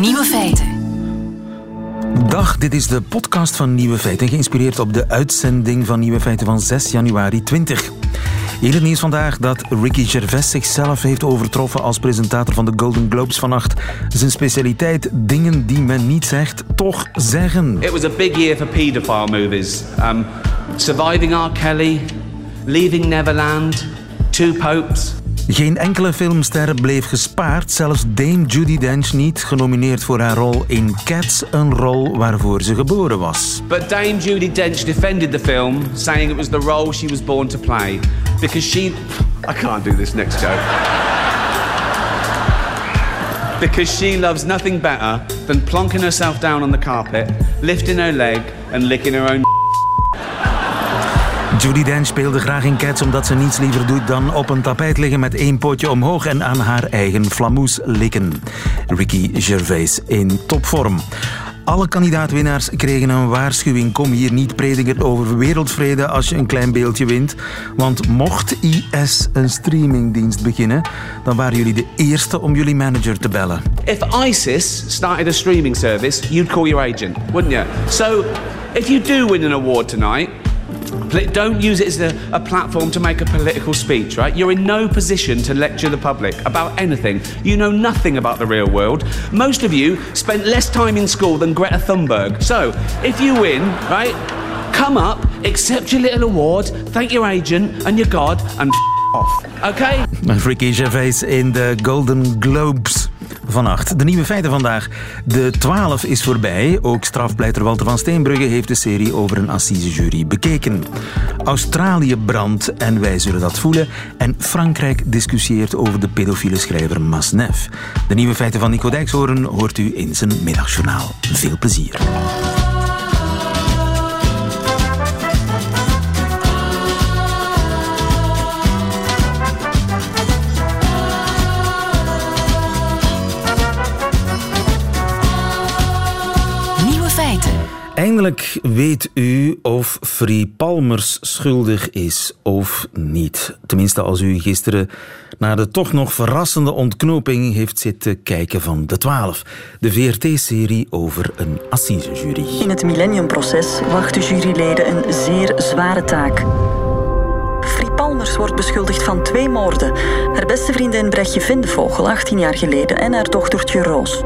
Nieuwe feiten. Dag, dit is de podcast van Nieuwe Feiten, geïnspireerd op de uitzending van Nieuwe Feiten van 6 januari 20. Hier het nieuws vandaag dat Ricky Gervais zichzelf heeft overtroffen als presentator van de Golden Globes vannacht. Zijn specialiteit, dingen die men niet zegt, toch zeggen. It was a big year for paedophile movies. Um, Surviving R. Kelly, Leaving Neverland, Two Popes. Geen enkele filmster bleef gespaard, zelfs Dame Judi Dench niet, genomineerd voor haar rol in Cats, een rol waarvoor ze geboren was. But Dame Judi Dench defended the film, saying it was the role she was born to play. Because she. I can't do this next joke. because she loves nothing better than plonking herself down on the carpet, lifting her leg, and licking her own. Judy Dench speelde graag in Cats omdat ze niets liever doet dan op een tapijt liggen met één pootje omhoog en aan haar eigen flamoes likken. Ricky Gervais in topvorm. Alle kandidaatwinnaars kregen een waarschuwing. Kom hier niet prediken over wereldvrede als je een klein beeldje wint. Want mocht IS een streamingdienst beginnen, dan waren jullie de eerste om jullie manager te bellen. If ISIS started a streaming service, you'd call your agent, wouldn't you? So, if you do win an award tonight, don't use it as a, a, platform to make a political speech, right? You're in no position to lecture the public about anything. You know nothing about the real world. Most of you spent less time in school than Greta Thunberg. So, if you win, right, come up, accept your little award, thank your agent and your God, and off. Okay? Ricky Gervais in the Golden Globes. vannacht. De nieuwe feiten vandaag. De 12 is voorbij. Ook strafpleiter Walter van Steenbrugge heeft de serie over een assisejury bekeken. Australië brandt en wij zullen dat voelen. En Frankrijk discussieert over de pedofiele schrijver Masnev. De nieuwe feiten van Nico Dijkshoorn hoort u in zijn middagjournaal. Veel plezier. Eindelijk weet u of Free Palmers schuldig is of niet. Tenminste, als u gisteren naar de toch nog verrassende ontknoping heeft zitten kijken van De Twaalf. De VRT-serie over een assisejury. In het Millenniumproces wachten juryleden een zeer zware taak. Free Palmers wordt beschuldigd van twee moorden. Haar beste vriendin Brechtje Vindevogel, 18 jaar geleden, en haar dochtertje Roos.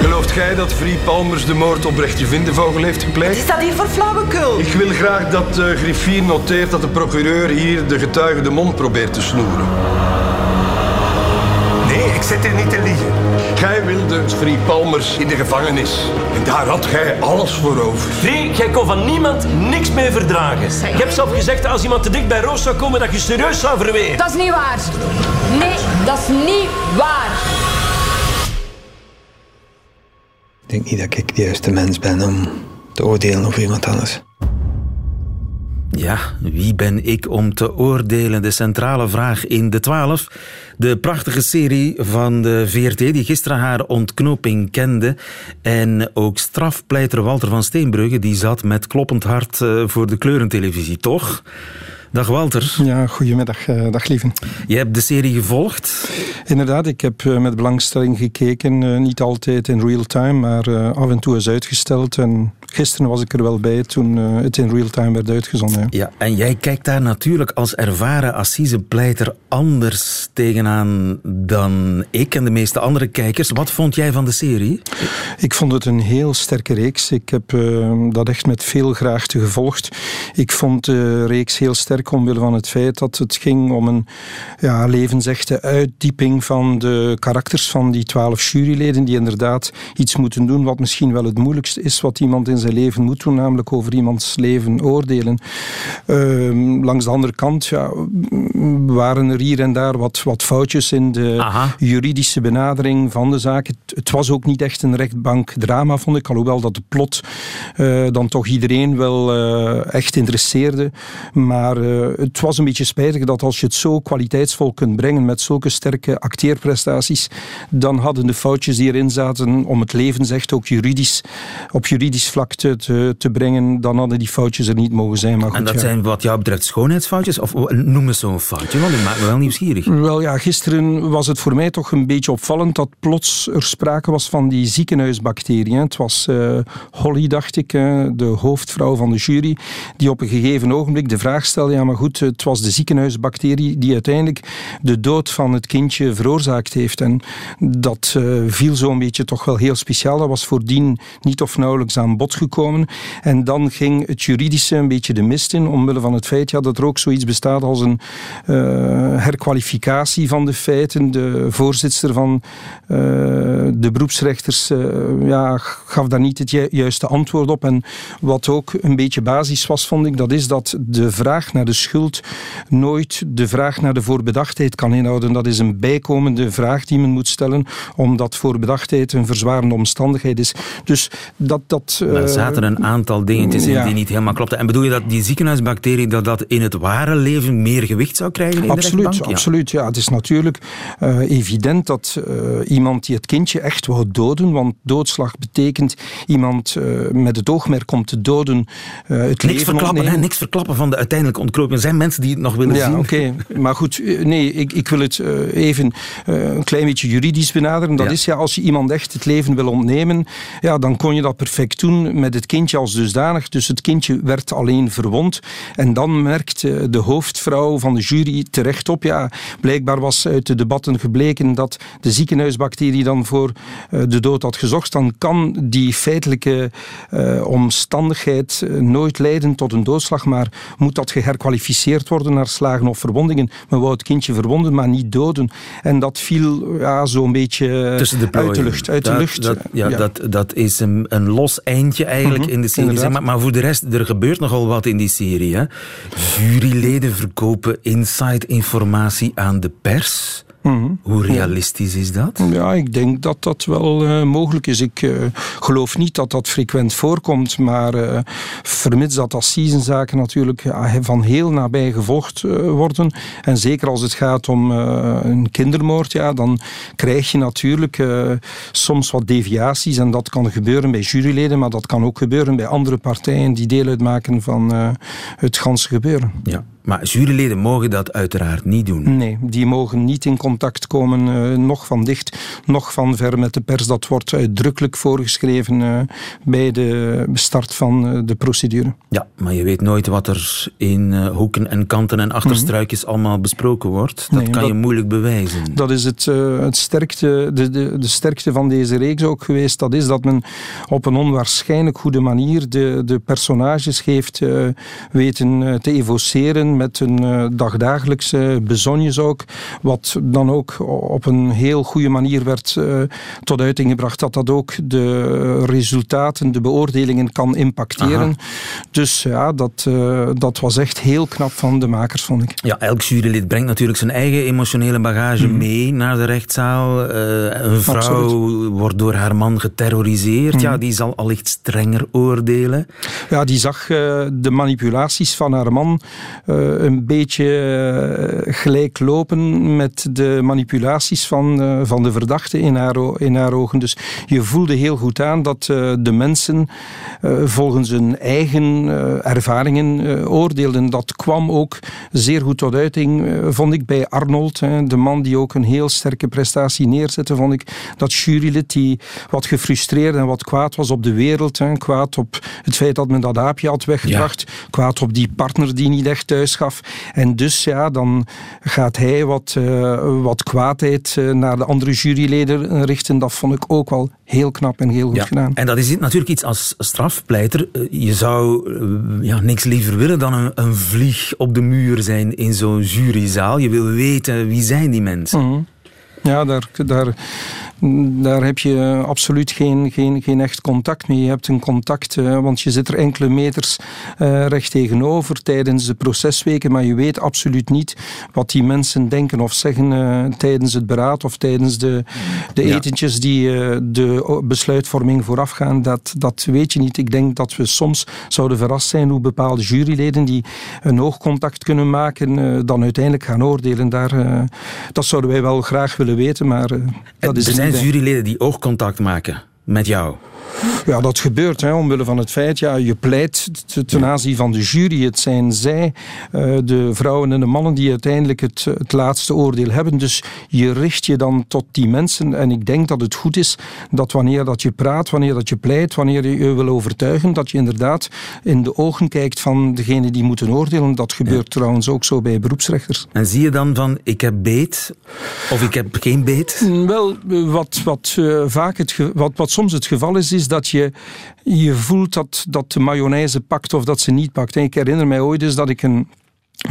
Gelooft gij dat Free Palmers de moord op Brechtje Vindevogel heeft gepleegd? Wat is dat hier voor flauwekul? Ik wil graag dat de griffier noteert dat de procureur hier de getuige de mond probeert te snoeren. Nee, ik zit hier niet te liegen. Gij wilde Free Palmers in de gevangenis. En daar had gij alles voor over. Free, jij kon van niemand niks meer verdragen. Je hebt zelf gezegd dat als iemand te dik bij Roos zou komen, dat je serieus zou verweren. Dat is niet waar. Nee, dat is niet waar. Denk niet dat ik de juiste mens ben om te oordelen over iemand anders. Ja, wie ben ik om te oordelen? De centrale vraag in De Twaalf. De prachtige serie van de VRT die gisteren haar ontknoping kende. En ook strafpleiter Walter van Steenbrugge die zat met kloppend hart eh, voor de kleurentelevisie, toch? Dag Walter. Ja, goedemiddag. Uh, dag lieve. Je hebt de serie gevolgd? Inderdaad, ik heb uh, met belangstelling gekeken. Uh, niet altijd in real time, maar af en toe is uitgesteld. En gisteren was ik er wel bij toen het in real time werd uitgezonden. Ja. ja, en jij kijkt daar natuurlijk als ervaren assisepleiter anders tegenaan dan ik en de meeste andere kijkers. Wat vond jij van de serie? Ik vond het een heel sterke reeks. Ik heb dat echt met veel graagte gevolgd. Ik vond de reeks heel sterk omwille van het feit dat het ging om een ja, levensechte uitdieping van de karakters van die twaalf juryleden die inderdaad iets moeten doen wat misschien wel het moeilijkste is wat iemand in zijn leven moet doen, namelijk over iemands leven oordelen. Uh, langs de andere kant ja, waren er hier en daar wat, wat foutjes in de juridische benadering van de zaak. Het, het, was ook niet echt een rechtbankdrama, vond ik, alhoewel dat de plot uh, dan toch iedereen wel uh, echt interesseerde. Maar uh, het was een beetje spijtig dat als je het zo kwaliteitsvol kunt brengen met zulke sterke acteerprestaties, dan hadden de foutjes die erin zaten om het leven, zegt ook juridisch, op juridisch vlak contact te, te brengen, dan hadden die foutjes er niet mogen zijn. Maar goed, en dat ja. zijn wat jou betreft schoonheidsfoutjes? Of noem eens zo'n foutje, want die maakt me wel nieuwsgierig. Wel ja, gisteren was het voor mij toch een beetje opvallend dat plots er sprake was van die ziekenhuisbacteriën. Het was uh, Holly, dacht ik, de hoofdvrouw van de jury, die op een gegeven ogenblik de vraag stelde, ja maar goed, het was de ziekenhuisbacterie die uiteindelijk de dood van het kindje veroorzaakt heeft. En dat uh, viel zo'n beetje toch wel heel speciaal. Dat was voordien niet of nauwelijks aan bod gekomen. En dan ging het juridische een beetje de mist in, omwille van het feit ja, dat er ook zoiets bestaat als een uh, herkwalificatie van de feiten. De voorzitter van uh, de beroepsrechters ja, gaf daar niet het ju juiste antwoord op. En wat ook een beetje basis was, vond ik, dat is dat de vraag naar de schuld nooit de vraag naar de voorbedachtheid kan inhouden. Dat is een bijkomende vraag die men moet stellen, omdat voorbedachtheid een verzwarende omstandigheid is. Dus dat... dat zaten een aantal dingetjes in ja. die niet helemaal klopten. En bedoel je dat die ziekenhuisbacterie dat dat in het ware leven meer gewicht zou krijgen in absoluut, de? Absoluut, ja. Het is natuurlijk uh, evident dat uh, iemand die het kindje echt wou doden, want doodslag betekent iemand uh, met het oogmerk om te doden het niks leven verklappen, hè, niks verklappen van de uiteindelijke ontknoping. Er zijn mensen die het nog willen ja, zien. oké. Okay. Maar goed, nee, ik, ik wil het even een klein beetje juridisch benaderen. Dat Ja. is ja, als je iemand echt het leven wil ontnemen, ja, dan kon je dat perfect doen met het kindje als dusdanig. Dus het kindje werd alleen verwond. En dan merkt eh, de hoofdvrouw van de jury terecht op, ja, blijkbaar was uit de debatten gebleken dat de ziekenhuisbacterie dan voor eh, de dood had gezorgd. Dan kan die feitelijke uh, omstandigheid nooit leiden tot een doodslag, maar moet dat geherkwalificeerd worden naar slagen of verwondingen. Men wou het kindje verwonden, maar niet doden. En dat viel ja, zo'n beetje Tussen de uit de lucht. Uit dat, de lucht. Dat, ja, ja. Dat, dat is een, een los eindje eigenlijk Mhm, in de serie. Maar, maar voor de rest, er gebeurt nogal wat in die serie. Hè? Juryleden verkopen inside informatie aan de pers. Mhm. Hoe realistisch is dat? Ja, ik denk dat dat wel uh, mogelijk is. Ik uh, geloof niet dat dat frequent voorkomt, maar uh, vermits dat assisenzaken natuurlijk van heel nabij gevolgd worden, en zeker als het gaat om een kindermoord, ja, dan krijg je natuurlijk soms wat deviaties en dat kan gebeuren bij juryleden, maar dat kan ook gebeuren bij andere partijen die deel uitmaken van het ganse gebeuren. Ja. Maar juryleden mogen dat uiteraard niet doen. Nee, die mogen niet in contact komen, uh, nog van dicht, nog van ver met de pers. Dat wordt uitdrukkelijk voorgeschreven uh, bij de start van uh, de procedure. Ja, maar je weet nooit wat er in hoeken en kanten en achterstruikjes mm -hmm. allemaal besproken wordt. Dat nee, kan dat, je moeilijk bewijzen. Dat is het, het sterkte, de, de, de sterkte van deze reeks ook geweest. Dat is dat men op een onwaarschijnlijk goede manier de, de personages heeft weten te evoceren met hun uh, dagdagelijkse bezonjes ook. Wat dan ook op een heel goede manier werd uh, tot uiting gebracht. Dat dat ook de resultaten, de beoordelingen kan impacteren. Aha. Dus ja, dat, uh, dat was echt heel knap van de makers, vond ik. Ja, elk jurylid brengt natuurlijk zijn eigen emotionele bagage mm. mee naar de rechtszaal. een vrouw Absoluut. wordt door haar man geterroriseerd. Mm. Ja, die zal allicht strenger oordelen. Ja, die zag de manipulaties van haar man een beetje uh, gelijk lopen met de manipulaties van, uh, van de verdachte in haar, in haar ogen. Dus je voelde heel goed aan dat de mensen volgens hun eigen ervaringen oordeelden. Dat kwam ook zeer goed tot uiting, vond ik, bij Arnold. Hè, de man die ook een heel sterke prestatie neerzette, vond ik. Dat jurylid die wat gefrustreerd en wat kwaad was op de wereld. Kwaad op het feit dat men dat aapje had weggebracht. Ja. Kwaad op die partner die niet echt thuis gaf. En dus ja, dan gaat hij wat, uh, wat kwaadheid uh, naar de andere juryleden richten. Dat vond ik ook wel heel knap en heel goed ja. gedaan. En dat is natuurlijk iets als strafpleiter. Je zou ja, niks liever willen dan een, een vlieg op de muur zijn in zo'n juryzaal. Je wil weten wie zijn die mensen. Mm -hmm. Ja, daar, daar, daar heb je absoluut geen, geen, geen echt contact mee. Je hebt een contact, uh, want je zit er enkele meters uh, recht tegenover tijdens de procesweken, maar je weet absoluut niet wat die mensen denken of zeggen uh, tijdens het beraad of tijdens de, de ja. etentjes die de besluitvorming voorafgaan. Dat, dat weet je niet. Ik denk dat we soms zouden verrast zijn hoe bepaalde juryleden die een oogcontact kunnen maken, dan uiteindelijk gaan oordelen. Daar, dat zouden wij wel graag willen weten, maar dat is er zijn juryleden die oogcontact maken. met jou? Ja, dat gebeurt hè, omwille van het feit, ja, je pleit ten aanzien van de jury. Het zijn zij, uh, de vrouwen en de mannen, die uiteindelijk het, het laatste oordeel hebben. Dus je richt je dan tot die mensen. En ik denk dat het goed is dat wanneer dat je praat, wanneer dat je pleit, wanneer je je wil overtuigen, dat je inderdaad in de ogen kijkt van degene die moeten oordelen. Dat gebeurt trouwens ook zo bij beroepsrechters. En zie je dan van, ik heb beet of ik heb geen beet? Wel, wat, wat, uh, vaak het, wat, wat soms het geval is, is dat je, je voelt dat, dat de mayonaise pakt of dat ze niet pakt. Ik herinner mij ooit eens dat ik een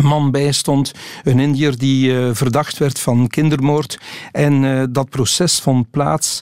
man bijstond, een Indiër die uh, verdacht werd van kindermoord. En uh, dat proces vond plaats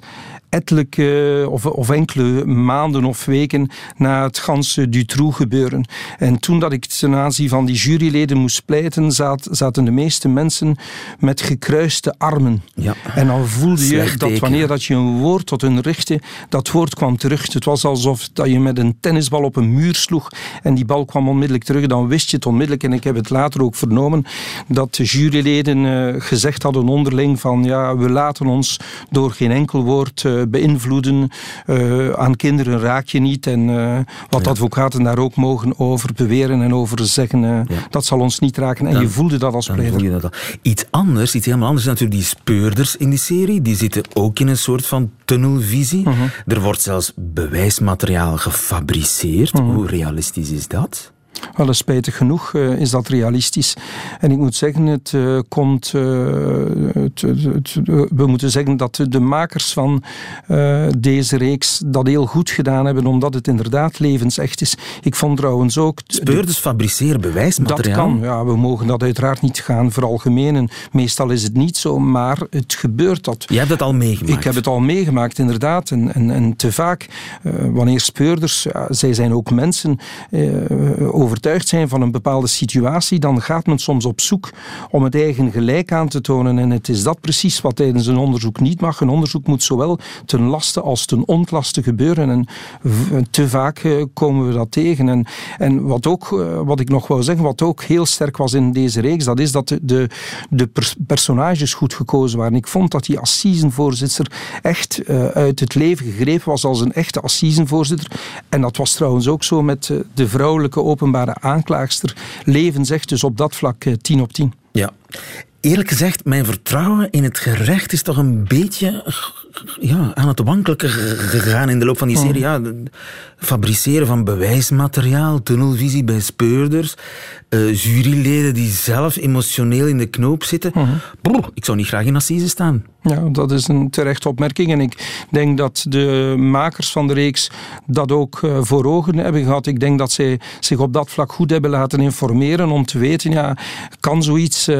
ettelijke of, of, enkele maanden of weken na het ganse Dutroux gebeuren. En toen dat ik ten aanzien van die juryleden moest pleiten, zat, zaten de meeste mensen met gekruiste armen. Ja. En dan voelde je dat wanneer dat je een woord tot hun richtte, dat woord kwam terug. Het was alsof dat je met een tennisbal op een muur sloeg en die bal kwam onmiddellijk terug. Dan wist je het onmiddellijk. En ik heb het later ook vernomen dat de juryleden uh, gezegd hadden onderling van ja, we laten ons door geen enkel woord uh, beïnvloeden. Uh, aan kinderen raak je niet. En uh, wat ja. advocaten daar ook mogen over beweren en over zeggen, ja. dat zal ons niet raken. En dan, je voelde dat als pleider. Dat iets anders, iets helemaal anders, natuurlijk die speurders in die serie. Die zitten ook in een soort van tunnelvisie. Mhm. Uh -huh. Er wordt zelfs bewijsmateriaal gefabriceerd. Mhm. Uh -huh. Hoe realistisch is dat? Wel, spijtig genoeg uh, is dat realistisch. En ik moet zeggen, het uh, komt. Uh, het, het, we moeten zeggen dat de makers van deze reeks dat heel goed gedaan hebben, omdat het inderdaad levensecht is. Ik vond trouwens ook. Speurders fabriceren bewijsmateriaal? Dat kan, ja. We mogen dat uiteraard niet gaan veralgemenen. Meestal is het niet zo, maar het gebeurt dat. Je hebt het al meegemaakt? Ik heb het al meegemaakt, inderdaad. En, en, en te vaak, wanneer speurders, ja, zij zijn ook mensen overtuigd zijn van een bepaalde situatie, dan gaat men soms op zoek om het eigen gelijk aan te tonen. En het is dat precies wat tijdens een onderzoek niet mag. Een onderzoek moet zowel ten laste als ten ontlaste gebeuren. En te vaak komen we dat tegen. En, en wat, ook, wat ik nog wou zeggen, wat ook heel sterk was in deze reeks, dat is dat de, de, de pers personages goed gekozen waren. Ik vond dat die assisenvoorzitter echt uh, uit het leven gegrepen was als een echte assisenvoorzitter. En dat was trouwens ook zo met de vrouwelijke openbare aanklaagster. Leven zegt dus op dat vlak uh, 10 op 10. Ja. Eerlijk gezegd, mijn vertrouwen in het gerecht is toch een beetje ja, aan het wankelen gegaan in de loop van die serie. Ja, fabriceren van bewijsmateriaal, tunnelvisie bij speurders, uh, juryleden die zelf emotioneel in de knoop zitten. Mhm. Ik zou niet graag in assise staan. Ja, dat is een terechte opmerking. En ik denk dat de makers van de reeks dat ook uh, voor ogen hebben gehad. Ik denk dat zij zich op dat vlak goed hebben laten informeren om te weten, ja, kan zoiets uh,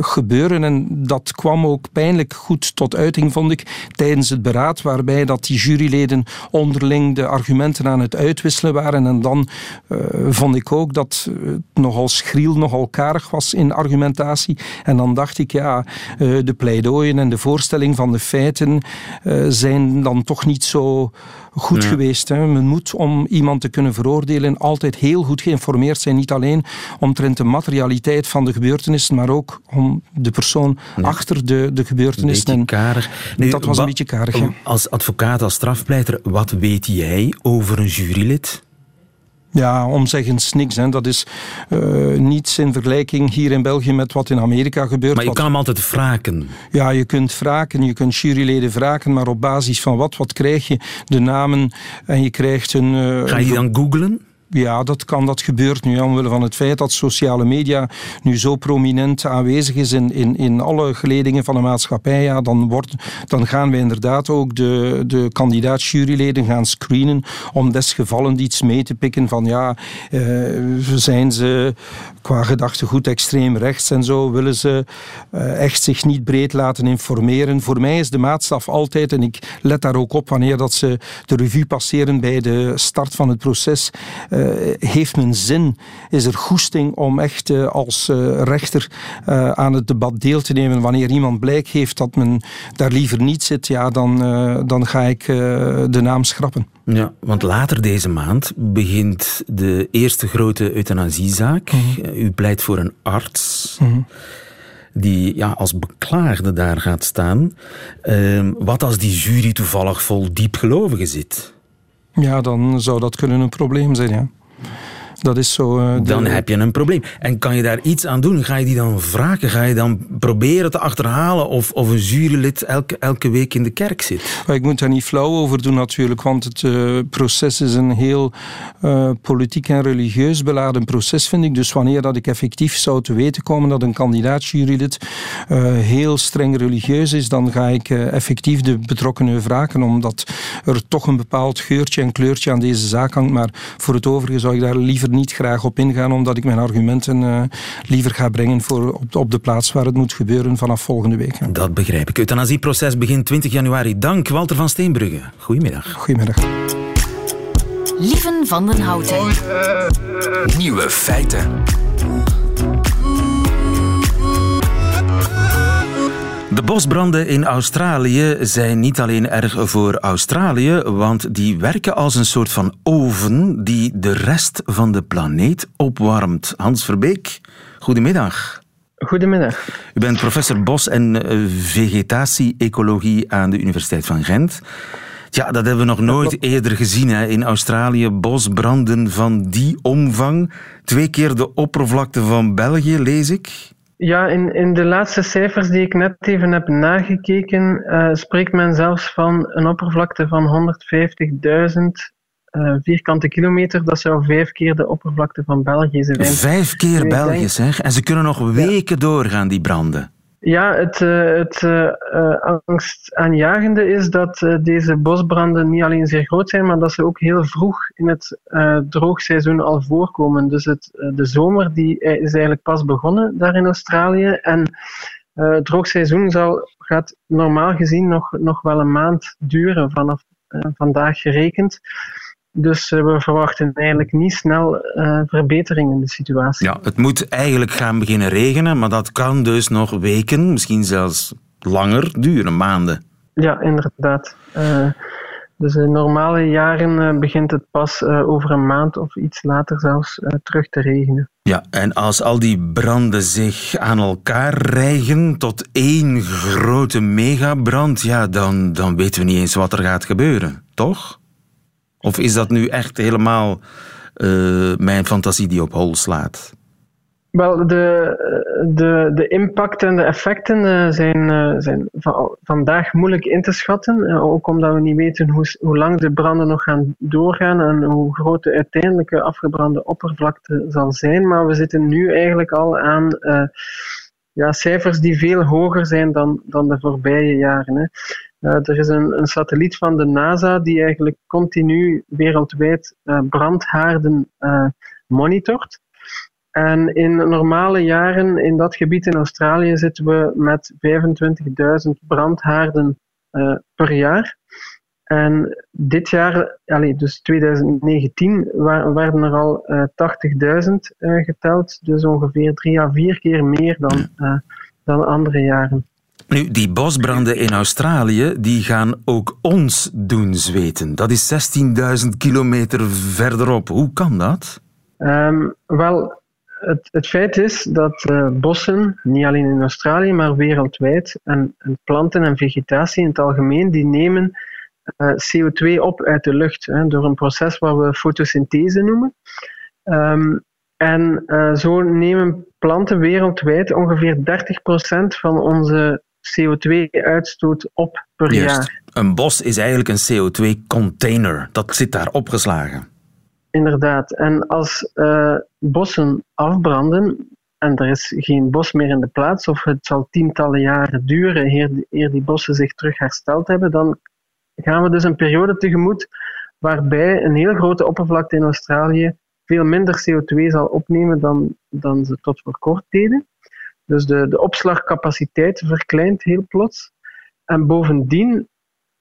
gebeuren? En dat kwam ook pijnlijk goed tot uiting, vond ik, tijdens het beraad, waarbij dat die juryleden onderling de argumenten aan het uitwisselen waren. En dan uh, vond ik ook dat het nogal schriel, nogal karig was in argumentatie. En dan dacht ik, ja, de pleidooien en de voorstelling van de feiten uh, zijn dan toch niet zo goed Ja. geweest. Hè. Men moet om iemand te kunnen veroordelen altijd heel goed geïnformeerd zijn. Niet alleen omtrent de materialiteit van de gebeurtenissen, maar ook om de persoon achter de, de gebeurtenissen. Karig. Dat was wa- een beetje karig. Als advocaat, als strafpleiter, wat weet jij over een jurylid? Ja, omzeggens niks. Hè. Dat is uh, niets in vergelijking hier in België met wat in Amerika gebeurt. Maar je Wat- kan hem altijd wraken. Ja, je kunt vragen, je kunt juryleden vragen, maar op basis van wat? Wat krijg je? De namen en je krijgt een... eh, Ga je die dan googlen? Ja, dat kan, dat gebeurt nu omwille van het feit dat sociale media nu zo prominent aanwezig is in, in, in alle geledingen van de maatschappij. Ja, dan, wordt, dan gaan we inderdaad ook de, de kandidaat-juryleden gaan screenen om desgevallen iets mee te pikken van ja, eh, zijn ze qua gedachtegoed extreem rechts en zo, willen ze eh, echt zich niet breed laten informeren. Voor mij is de maatstaf altijd, en ik let daar ook op wanneer dat ze de revue passeren bij de start van het proces, uh, heeft men zin, is er goesting om echt uh, als uh, rechter aan het debat deel te nemen. Wanneer iemand blijk heeft dat men daar liever niet zit, ja, dan, dan ga ik de naam schrappen. Ja, want later deze maand begint de eerste grote euthanasiezaak. Mhm. U pleit voor een arts. Mm -hmm. die ja, als beklaagde daar gaat staan. Ehm, wat als die jury toevallig vol diepgelovigen zit? Ja, dan zou dat kunnen een probleem zijn, ja. Dat is zo. Uh, dan heb je een probleem. En kan je daar iets aan doen? Ga je die dan vragen? Ga je dan proberen te achterhalen of, of een jurylid elke, elke week in de kerk zit? Maar ik moet daar niet flauw over doen natuurlijk, want het uh, proces is een heel uh, politiek en religieus beladen proces, vind ik. Dus wanneer dat ik effectief zou te weten komen dat een kandidaat-jurylid heel streng religieus is, dan ga ik effectief de betrokkenen vragen, omdat er toch een bepaald geurtje en kleurtje aan deze zaak hangt. Maar voor het overige zou ik daar liever niet graag op ingaan, omdat ik mijn argumenten uh, liever ga brengen voor op, op, de plaats waar het moet gebeuren vanaf volgende week. Dat begrijp ik. Euthanasieproces begint 20 januari. Dank, Walter van Steenbrugge. Goedemiddag. Goedemiddag. Lieven van den Houten. Nieuwe feiten. De bosbranden in Australië zijn niet alleen erg voor Australië, want die werken als een soort van oven die de rest van de planeet opwarmt. Hans Verbeek, goedemiddag. Goedemiddag. U bent professor bos- en eh, vegetatie-ecologie aan de Universiteit van Gent. Ja, dat hebben we nog nooit eerder gezien hè. in Australië. Bosbranden van die omvang. Twee keer de oppervlakte van België, lees ik. Ja, in, in de laatste cijfers die ik net even heb nagekeken, uh, spreekt men zelfs van een oppervlakte van 150.000 uh, vierkante kilometer. Dat zou vijf keer de oppervlakte van België zijn. Vijf keer België, zeg. En ze kunnen nog weken doorgaan, die branden. Ja, het, uh, het uh, angstaanjagende is dat deze bosbranden niet alleen zeer groot zijn, maar dat ze ook heel vroeg in het droogseizoen al voorkomen. Dus het, de zomer die is eigenlijk pas begonnen daar in Australië. En het droogseizoen zal, gaat normaal gezien nog, nog wel een maand duren vanaf vandaag gerekend. Dus uh, we verwachten eigenlijk niet snel uh, verbetering in de situatie. Ja, het moet eigenlijk gaan beginnen regenen, maar dat kan dus nog weken, misschien zelfs langer duren, maanden. Ja, inderdaad. Uh, dus in normale jaren begint het pas over een maand of iets later zelfs terug te regenen. Ja, en als al die branden zich aan elkaar rijgen tot één grote megabrand, ja, dan, dan weten we niet eens wat er gaat gebeuren, toch? Of is dat nu echt helemaal uh, mijn fantasie die op hol slaat? Wel, de, de, de impact en de effecten uh, zijn, uh, zijn va vandaag moeilijk in te schatten. ook omdat we niet weten hoe, hoe lang de branden nog gaan doorgaan en hoe groot de uiteindelijke afgebrande oppervlakte zal zijn. Maar we zitten nu eigenlijk al aan ja, cijfers die veel hoger zijn dan, dan de voorbije jaren. Hè. Uh, er is een, satelliet van de NASA die eigenlijk continu wereldwijd uh, brandhaarden uh, monitort. En in normale jaren in dat gebied in Australië zitten we met 25.000 brandhaarden per jaar. En dit jaar, dus 2019, werden er al 80.000 geteld. Dus ongeveer drie à vier keer meer dan, dan andere jaren. Nu, die bosbranden in Australië, die gaan ook ons doen zweten. Dat is 16.000 kilometer verderop. Hoe kan dat? Um, wel, het, het, feit is dat uh, bossen, niet alleen in Australië, maar wereldwijd, en, en, planten en vegetatie in het algemeen, die nemen uh, CO2 op uit de lucht hè, door een proces wat we fotosynthese noemen. Um, en uh, zo nemen planten wereldwijd ongeveer 30% van onze CO2-uitstoot op per jaar. Een bos is eigenlijk een CO2-container. Dat zit daar opgeslagen. Inderdaad. En als uh, bossen afbranden en er is geen bos meer in de plaats, of het zal tientallen jaren duren eer, eer die bossen zich terug hersteld hebben, dan gaan we dus een periode tegemoet waarbij een heel grote oppervlakte in Australië veel minder CO2 zal opnemen dan, dan ze tot voor kort deden. Dus de, de opslagcapaciteit verkleint heel plots. En bovendien,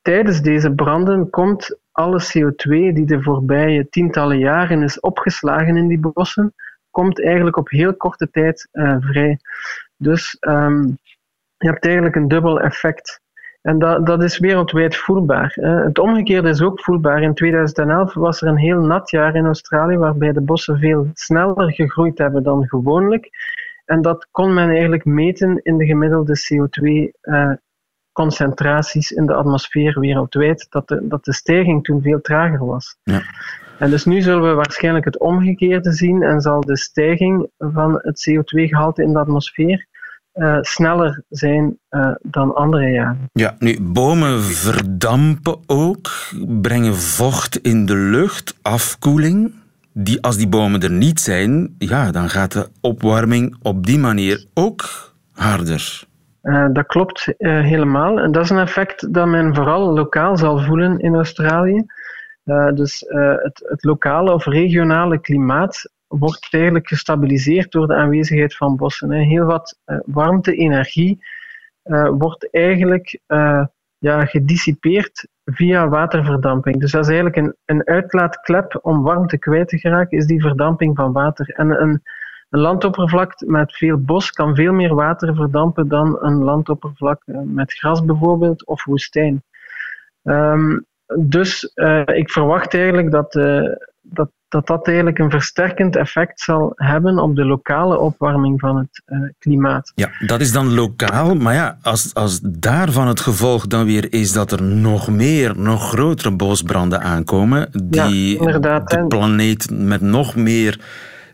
tijdens deze branden komt alle CO2 die de voorbije tientallen jaren is opgeslagen in die bossen, komt eigenlijk op heel korte tijd uh, vrij. Dus um, je hebt eigenlijk een dubbel effect. En dat, dat is wereldwijd voelbaar. Het omgekeerde is ook voelbaar. In 2011 was er een heel nat jaar in Australië, waarbij de bossen veel sneller gegroeid hebben dan gewoonlijk. En dat kon men eigenlijk meten in de gemiddelde CO2-concentraties in de atmosfeer wereldwijd, dat de, dat de stijging toen veel trager was. Ja. En dus nu zullen we waarschijnlijk het omgekeerde zien en zal de stijging van het CO2-gehalte in de atmosfeer uh, sneller zijn uh, dan andere jaren. Ja, nu, bomen verdampen ook, brengen vocht in de lucht, afkoeling. Die, als die bomen er niet zijn, ja, dan gaat de opwarming op die manier ook harder. Uh, dat klopt helemaal. En dat is een effect dat men vooral lokaal zal voelen in Australië. dus het, het lokale of regionale klimaat wordt eigenlijk gestabiliseerd door de aanwezigheid van bossen. Heel wat warmte, energie uh, wordt eigenlijk ja, gedissipeerd via waterverdamping. Dus dat is eigenlijk een, een uitlaatklep om warmte kwijt te geraken, is die verdamping van water. En een, een landoppervlak met veel bos kan veel meer water verdampen dan een landoppervlak met gras bijvoorbeeld of woestijn. Um, dus ik verwacht eigenlijk dat, dat dat dat eigenlijk een versterkend effect zal hebben op de lokale opwarming van het uh, klimaat. Ja, dat is dan lokaal, maar ja, als, als daarvan het gevolg dan weer is dat er nog meer, nog grotere bosbranden aankomen, die ja, de planeet met nog meer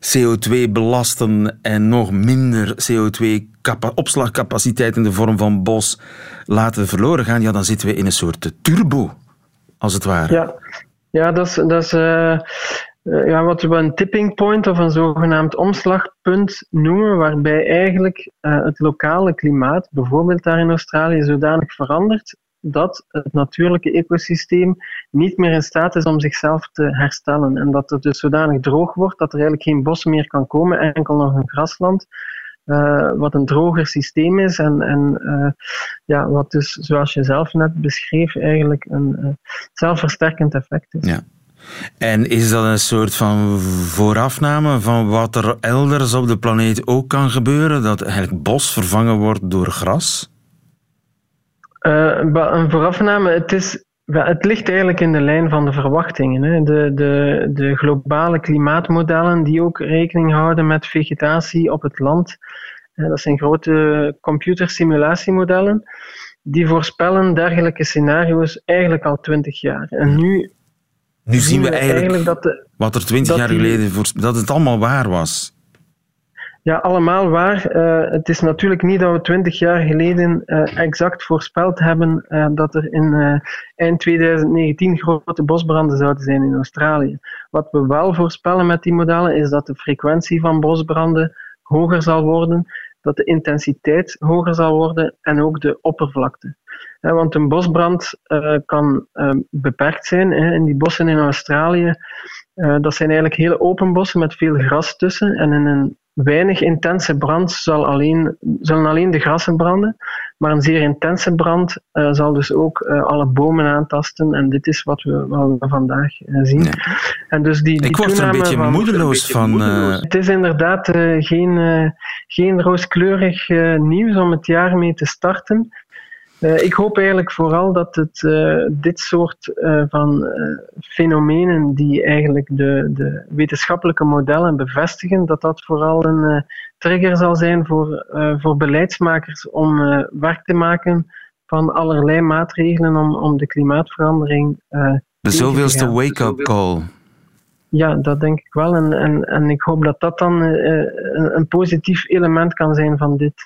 CO2 belasten en nog minder CO2-opslagcapaciteit in de vorm van bos laten verloren gaan, ja, dan zitten we in een soort turbo, als het ware. Ja, ja dat is, dat is uh, eh, ja, wat we een tipping point of een zogenaamd omslagpunt noemen, waarbij eigenlijk uh, het lokale klimaat, bijvoorbeeld daar in Australië, zodanig verandert dat het natuurlijke ecosysteem niet meer in staat is om zichzelf te herstellen. En dat het dus zodanig droog wordt dat er eigenlijk geen bos meer kan komen, enkel nog een grasland. Uh, wat een droger systeem is en, en ja, wat dus, zoals je zelf net beschreef, eigenlijk een zelfversterkend effect is. Ja. En is dat een soort van voorafname van wat er elders op de planeet ook kan gebeuren? Dat eigenlijk bos vervangen wordt door gras? Uh, een voorafname, het, is, het ligt eigenlijk in de lijn van de verwachtingen. Hè. De, de, de globale klimaatmodellen die ook rekening houden met vegetatie op het land. Dat zijn grote computersimulatiemodellen. Die voorspellen dergelijke scenario's eigenlijk al twintig jaar. En nu nu zien we eigenlijk, dat de, wat er twintig jaar geleden, voor, dat het allemaal waar was. Ja, allemaal waar. Uh, het is natuurlijk niet dat we twintig jaar geleden uh, exact voorspeld hebben uh, dat er in eind 2019 grote bosbranden zouden zijn in Australië. Wat we wel voorspellen met die modellen is dat de frequentie van bosbranden hoger zal worden, dat de intensiteit hoger zal worden en ook de oppervlakte want een bosbrand uh, kan uh, beperkt zijn. Hè. In die bossen in Australië, uh, dat zijn eigenlijk hele open bossen met veel gras tussen. En in een weinig intense brand zal alleen, zullen alleen de grassen branden. Maar een zeer intense brand zal dus ook alle bomen aantasten. En dit is wat we, wat we vandaag zien. Ja. En dus die, die Ik word er een beetje van, moedeloos van. Het is inderdaad geen, geen rooskleurig nieuws om het jaar mee te starten. Uh, ik hoop eigenlijk vooral dat het, uh, dit soort uh, van fenomenen die eigenlijk de, de, wetenschappelijke modellen bevestigen, dat dat vooral een trigger zal zijn voor, voor beleidsmakers om werk te maken van allerlei maatregelen om, om de klimaatverandering. de zoveelste wake-up call. Ja, dat denk ik wel. En, en, en ik hoop dat dat dan een, een positief element kan zijn van dit,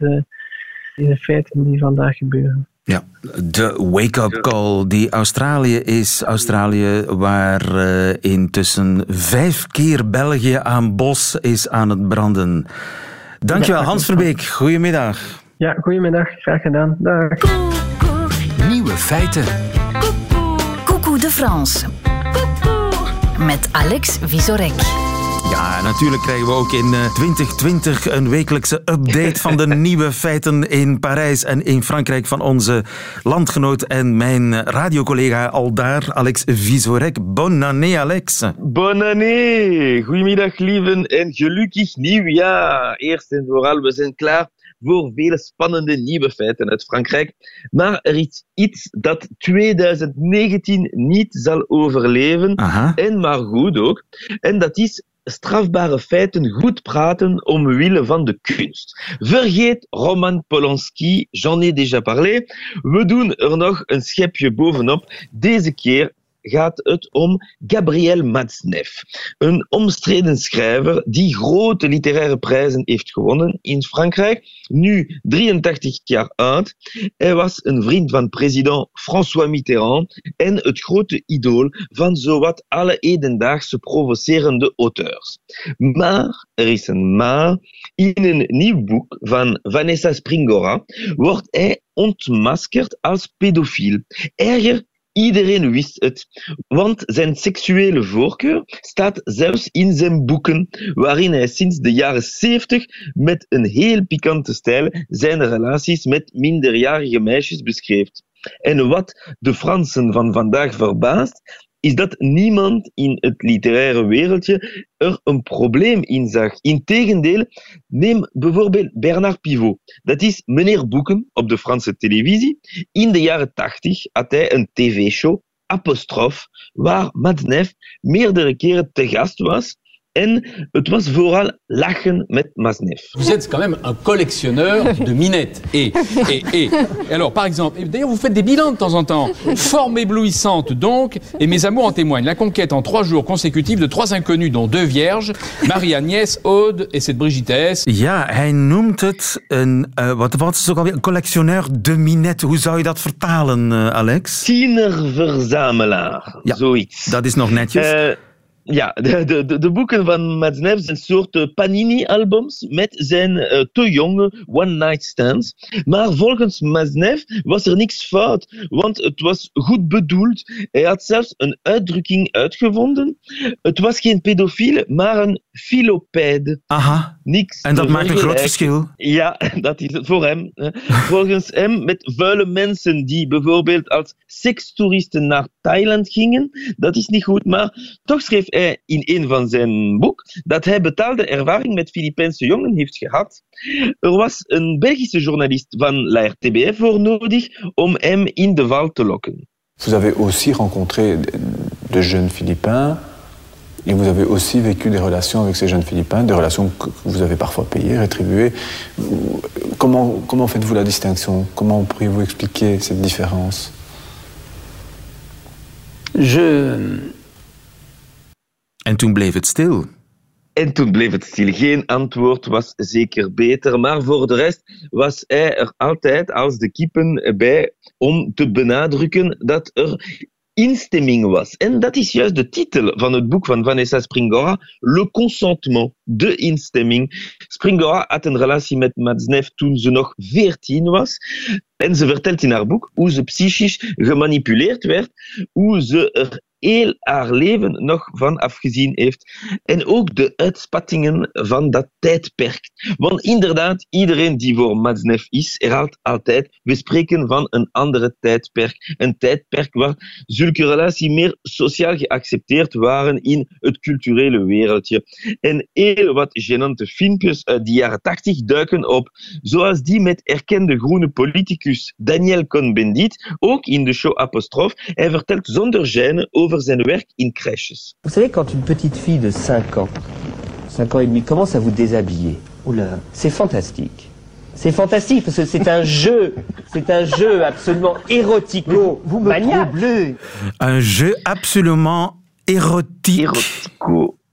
deze feiten die vandaag gebeuren. Ja, de wake-up call die Australië is. Australië waar uh, intussen vijf keer België aan bos is aan het branden. Dankjewel, Hans Verbeek. Goedemiddag. Ja, goedemiddag. Graag gedaan. Dag. Nieuwe feiten. Coucou de France. Met Alex Visorek. Ja, natuurlijk krijgen we ook in 2020 eh, een wekelijkse update van de nieuwe feiten in Parijs en in Frankrijk van onze landgenoot en mijn radiocollega aldaar, Alex Visorek. Bonne année, Alex. Bonne année. Goedemiddag, lieven, en gelukkig nieuwjaar. Eerst en vooral, we zijn klaar voor vele spannende nieuwe feiten uit Frankrijk. Maar er is iets dat 2019 niet zal overleven, en maar goed ook. En dat is strafbare feiten goed praten omwille van de kunst. Vergeet Roman Polanski, j'en ai déjà parlé. We doen er nog een schepje bovenop. Deze keer gaat het om Gabriel Matzneff, een omstreden schrijver die grote literaire prijzen heeft gewonnen in Frankrijk, nu 83 jaar oud. Hij was een vriend van president François Mitterrand en het grote idool van zowat alle hedendaagse provocerende auteurs. Maar, er is een maar, in een nieuw boek van Vanessa Springora wordt hij ontmaskerd als pedofiel. Erger Iedereen wist het, want zijn seksuele voorkeur staat zelfs in zijn boeken, waarin hij sinds de jaren 70 met een heel pikante stijl zijn relaties met minderjarige meisjes beschrijft. En wat de Fransen van vandaag verbaast, is dat niemand in het literaire wereldje er een probleem in zag. Integendeel, neem bijvoorbeeld Bernard Pivot. Dat is meneer Boeken op de Franse televisie. In de jaren tachtig had hij een tv-show, Apostrof, waar Madnef meerdere keren te gast was En het was vooral lachen met Masneff. Vous êtes quand même un collectionneur de minettes. Et, et, et, et alors, par exemple, d'ailleurs, vous faites des bilans de temps en temps. Forme éblouissante donc, et mes amours en témoignent. La conquête en trois jours consécutifs de trois inconnus, dont deux vierges, Marie-Agnès, Aude et cette Brigitte S. Ja, hij noemt het een, uh, wat, wat is het ook alweer, een collectioneur de minet. Hoe zou je dat vertalen, uh, Alex? Tienerverzamelaar, ja, zoiets. Dat is nog netjes. Uh, ja, de, de, de boeken van Matzneff zijn soort Panini-albums met zijn uh, te jonge one-night stands. Maar volgens Matzneff was er niks fout, want het was goed bedoeld. Hij had zelfs een uitdrukking uitgevonden. Het was geen pedofiel, maar een filopede. Aha. Niks en dat maakt een groot verschil. Ja, dat is het voor hem. Volgens hem met vuile mensen die bijvoorbeeld als sekstoeristen naar Thailand gingen. Dat is niet goed, maar toch schreef hij in een van zijn boek dat hij betaalde ervaring met Filipijnse jongen heeft gehad. Er was een Belgische journalist van la RTBF voor nodig om hem in de val te lokken. Vous avez aussi rencontré de jeunes Philippins et vous avez aussi vécu des relations avec ces jeunes Philippins, des relations que vous avez parfois payées, rétribuées. Comment, comment faites-vous la distinction? Comment pourriez-vous expliquer cette différence? Je En toen bleef het stil. En toen bleef het stil. Geen antwoord was zeker beter. Maar voor de rest was hij er altijd als de kippen bij om te benadrukken dat er instemming was. En dat is juist de titel van het boek van Vanessa Springora, Le Consentement, de instemming. Springora had een relatie met Matzneff toen ze nog veertien was. En ze vertelt in haar boek hoe ze psychisch gemanipuleerd werd, hoe ze er heel haar leven nog van afgezien heeft. En ook de uitspattingen van dat tijdperk. Want inderdaad, iedereen die voor Matzneff is, herhaalt altijd, we spreken van een andere tijdperk. Een tijdperk waar zulke relaties meer sociaal geaccepteerd waren in het culturele wereldje. En heel wat genante filmpjes uit de jaren tachtig duiken op, zoals die met erkende groene politicus Daniel Cohn-Bendit, ook in de show Apostrof. Hij vertelt zonder gêne over zijn werk in crèches. Vous savez, quand une petite fille de 5 ans, 5 ans et demi, commence à vous déshabiller, Oula. c'est fantastique. C'est fantastique parce que c'est un jeu, c'est un jeu absolument érotico, vous maniaque. Un jeu absolument érotique.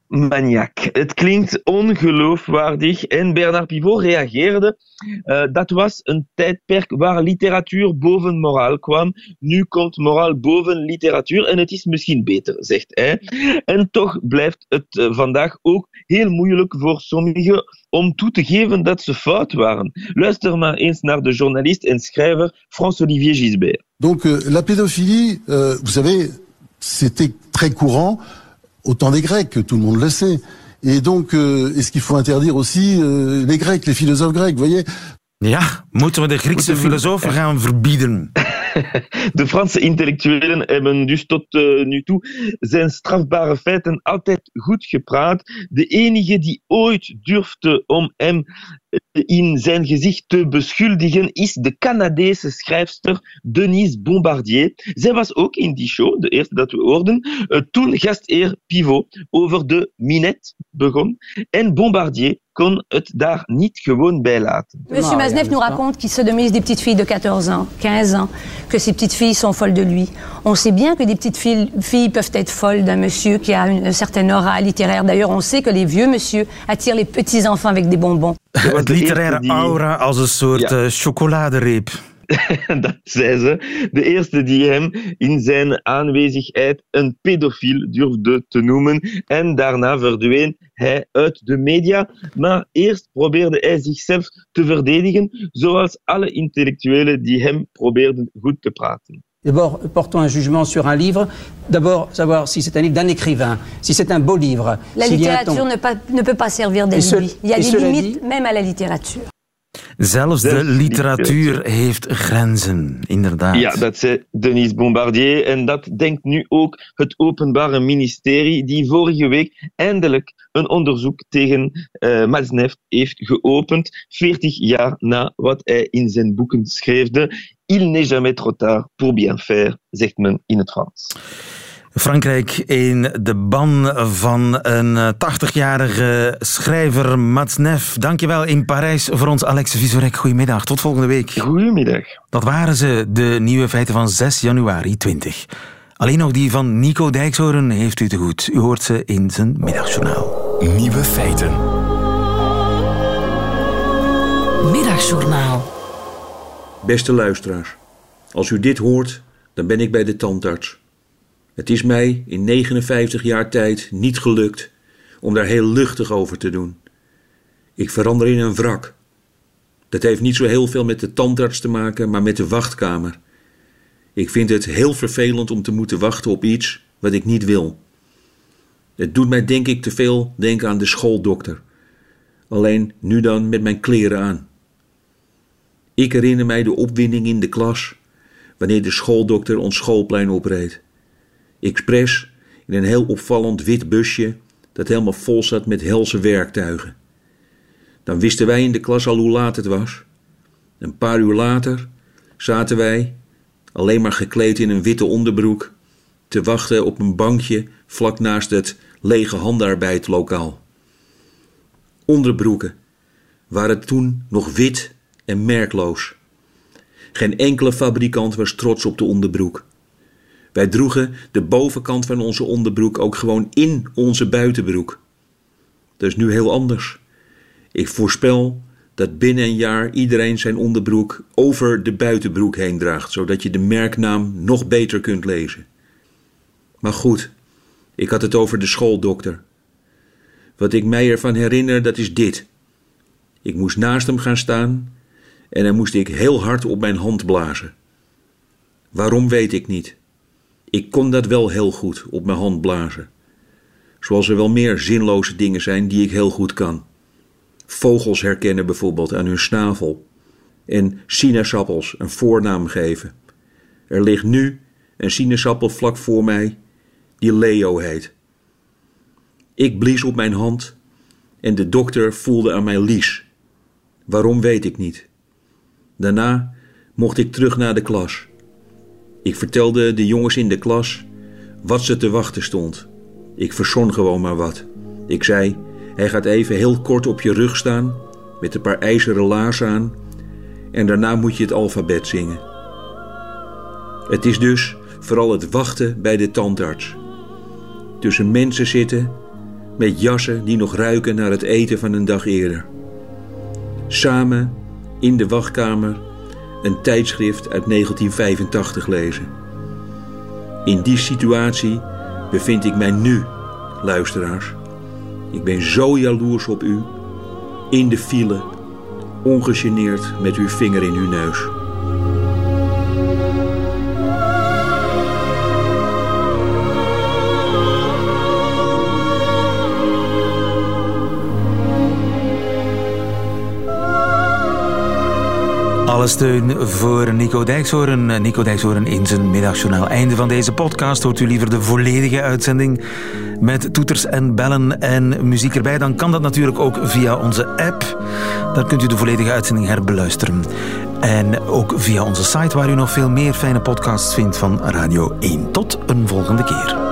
Maniak. Het klinkt ongeloofwaardig en Bernard Pivot reageerde. Uh, dat was een tijdperk waar literatuur boven moraal kwam. Nu komt moraal boven literatuur en het is misschien beter, zegt hij. En toch blijft het uh, vandaag ook heel moeilijk voor sommigen om toe te geven dat ze fout waren. Luister maar eens naar de journalist en schrijver François-Olivier Gisbert. Donc euh, la pédophilie, euh, vous savez, c'était très courant au temps des Grecs, tout le monde le sait. Et donc, euh, est-ce qu'il faut interdire aussi euh, les Grecs, les philosophes grecs, vous voyez Ja, moeten we de Griekse filosofen gaan verbieden? De Franse intellectuelen hebben dus tot uh, nu toe zijn strafbare feiten altijd goed gepraat. De enige die ooit durfde om hem in zijn gezicht te beschuldigen is de Canadese schrijfster Denise Bombardier. Zij was ook in die show, de eerste dat we hoorden, uh, toen gastheer Pivot over de Minette begon. En Bombardier kon het daar niet gewoon bij laten. Monsieur Maznev nous raconte qu'il sodomise des petites filles de 14 ans, 15 ans, que ces petites filles sont folles de lui. On sait bien que des petites filles, filles peuvent être folles d'un monsieur qui a une, certaine aura littéraire. D'ailleurs, on sait que les vieux monsieur attirent les petits enfants avec des bonbons. Het literaire aura als een soort ja. uh, chocoladereep. dat zei ze. De eerste die hem in zijn aanwezigheid een pedofiel durfde te noemen. En daarna verdween hij uit de media. Maar eerst probeerde hij zichzelf te verdedigen, zoals alle intellectuelen die hem probeerden goed te praten. D'abord, portons un jugement sur un livre. D'abord, savoir si c'est un livre d'un écrivain, si c'est un beau livre. La littérature ne, pas, ne, peut pas servir d'alibi. Il y a des limites dit, même à la littérature. Zelfs de literatuur heeft grenzen, inderdaad. Ja, dat zei Denise Bombardier. En dat denkt nu ook het Openbare Ministerie, die vorige week eindelijk een onderzoek tegen uh, Maznev heeft geopend, 40 jaar na wat hij in zijn boeken schreefde. Il n'est jamais trop tard pour bien faire, zegt men in het Frans. Frankrijk in de ban van een 80-jarige schrijver Matsnev. Dankjewel in Parijs voor ons Alex Visorek. Goedemiddag, tot volgende week. Goedemiddag. Dat waren ze, de nieuwe feiten van 6 januari 20. Alleen nog die van Nico Dijkshoorn heeft u te goed. U hoort ze in zijn middagjournaal. Nieuwe feiten. Middagjournaal. Beste luisteraars, als u dit hoort, dan ben ik bij de tandarts. Het is mij in 59 jaar tijd niet gelukt om daar heel luchtig over te doen. Ik verander in een wrak. Dat heeft niet zo heel veel met de tandarts te maken, maar met de wachtkamer. Ik vind het heel vervelend om te moeten wachten op iets wat ik niet wil. Het doet mij denk ik te veel denken aan de schooldokter. Alleen nu dan met mijn kleren aan. Ik herinner mij de opwinding in de klas wanneer de schooldokter ons schoolplein opreed. Expres in een heel opvallend wit busje dat helemaal vol zat met helse werktuigen. Dan wisten wij in de klas al hoe laat het was. Een paar uur later zaten wij, alleen maar gekleed in een witte onderbroek, te wachten op een bankje vlak naast het lege handarbeidlokaal. Onderbroeken waren toen nog wit en merkloos. Geen enkele fabrikant was trots op de onderbroek. Wij droegen de bovenkant van onze onderbroek ook gewoon in onze buitenbroek. Dat is nu heel anders. Ik voorspel dat binnen een jaar iedereen zijn onderbroek over de buitenbroek heen draagt, zodat je de merknaam nog beter kunt lezen. Maar goed, ik had het over de schooldokter. Wat ik mij ervan herinner, dat is dit. Ik moest naast hem gaan staan en dan moest ik heel hard op mijn hand blazen. Waarom weet ik niet. Ik kon dat wel heel goed op mijn hand blazen. Zoals er wel meer zinloze dingen zijn die ik heel goed kan. Vogels herkennen bijvoorbeeld aan hun snavel. En sinaasappels een voornaam geven. Er ligt nu een sinaasappel vlak voor mij die Leo heet. Ik blies op mijn hand en de dokter voelde aan mij lies. Waarom weet ik niet. Daarna mocht ik terug naar de klas. Ik vertelde de jongens in de klas wat ze te wachten stond. Ik verzon gewoon maar wat. Ik zei: Hij gaat even heel kort op je rug staan, met een paar ijzeren laarzen aan, en daarna moet je het alfabet zingen. Het is dus vooral het wachten bij de tandarts. Tussen mensen zitten met jassen die nog ruiken naar het eten van een dag eerder. Samen in de wachtkamer een tijdschrift uit 1985 lezen. In die situatie bevind ik mij nu, luisteraars. Ik ben zo jaloers op u, in de file, ongegeneerd met uw vinger in uw neus. Alle steun voor Nico Dijkshoorn. Nico Dijkshoorn in zijn middagjournaal. Einde van deze podcast. Hoort u liever de volledige uitzending? met toeters en bellen en muziek erbij, dan kan dat natuurlijk ook via onze app. Daar kunt u de volledige uitzending herbeluisteren. En ook via onze site waar u nog veel meer fijne podcasts vindt van Radio 1. Tot een volgende keer.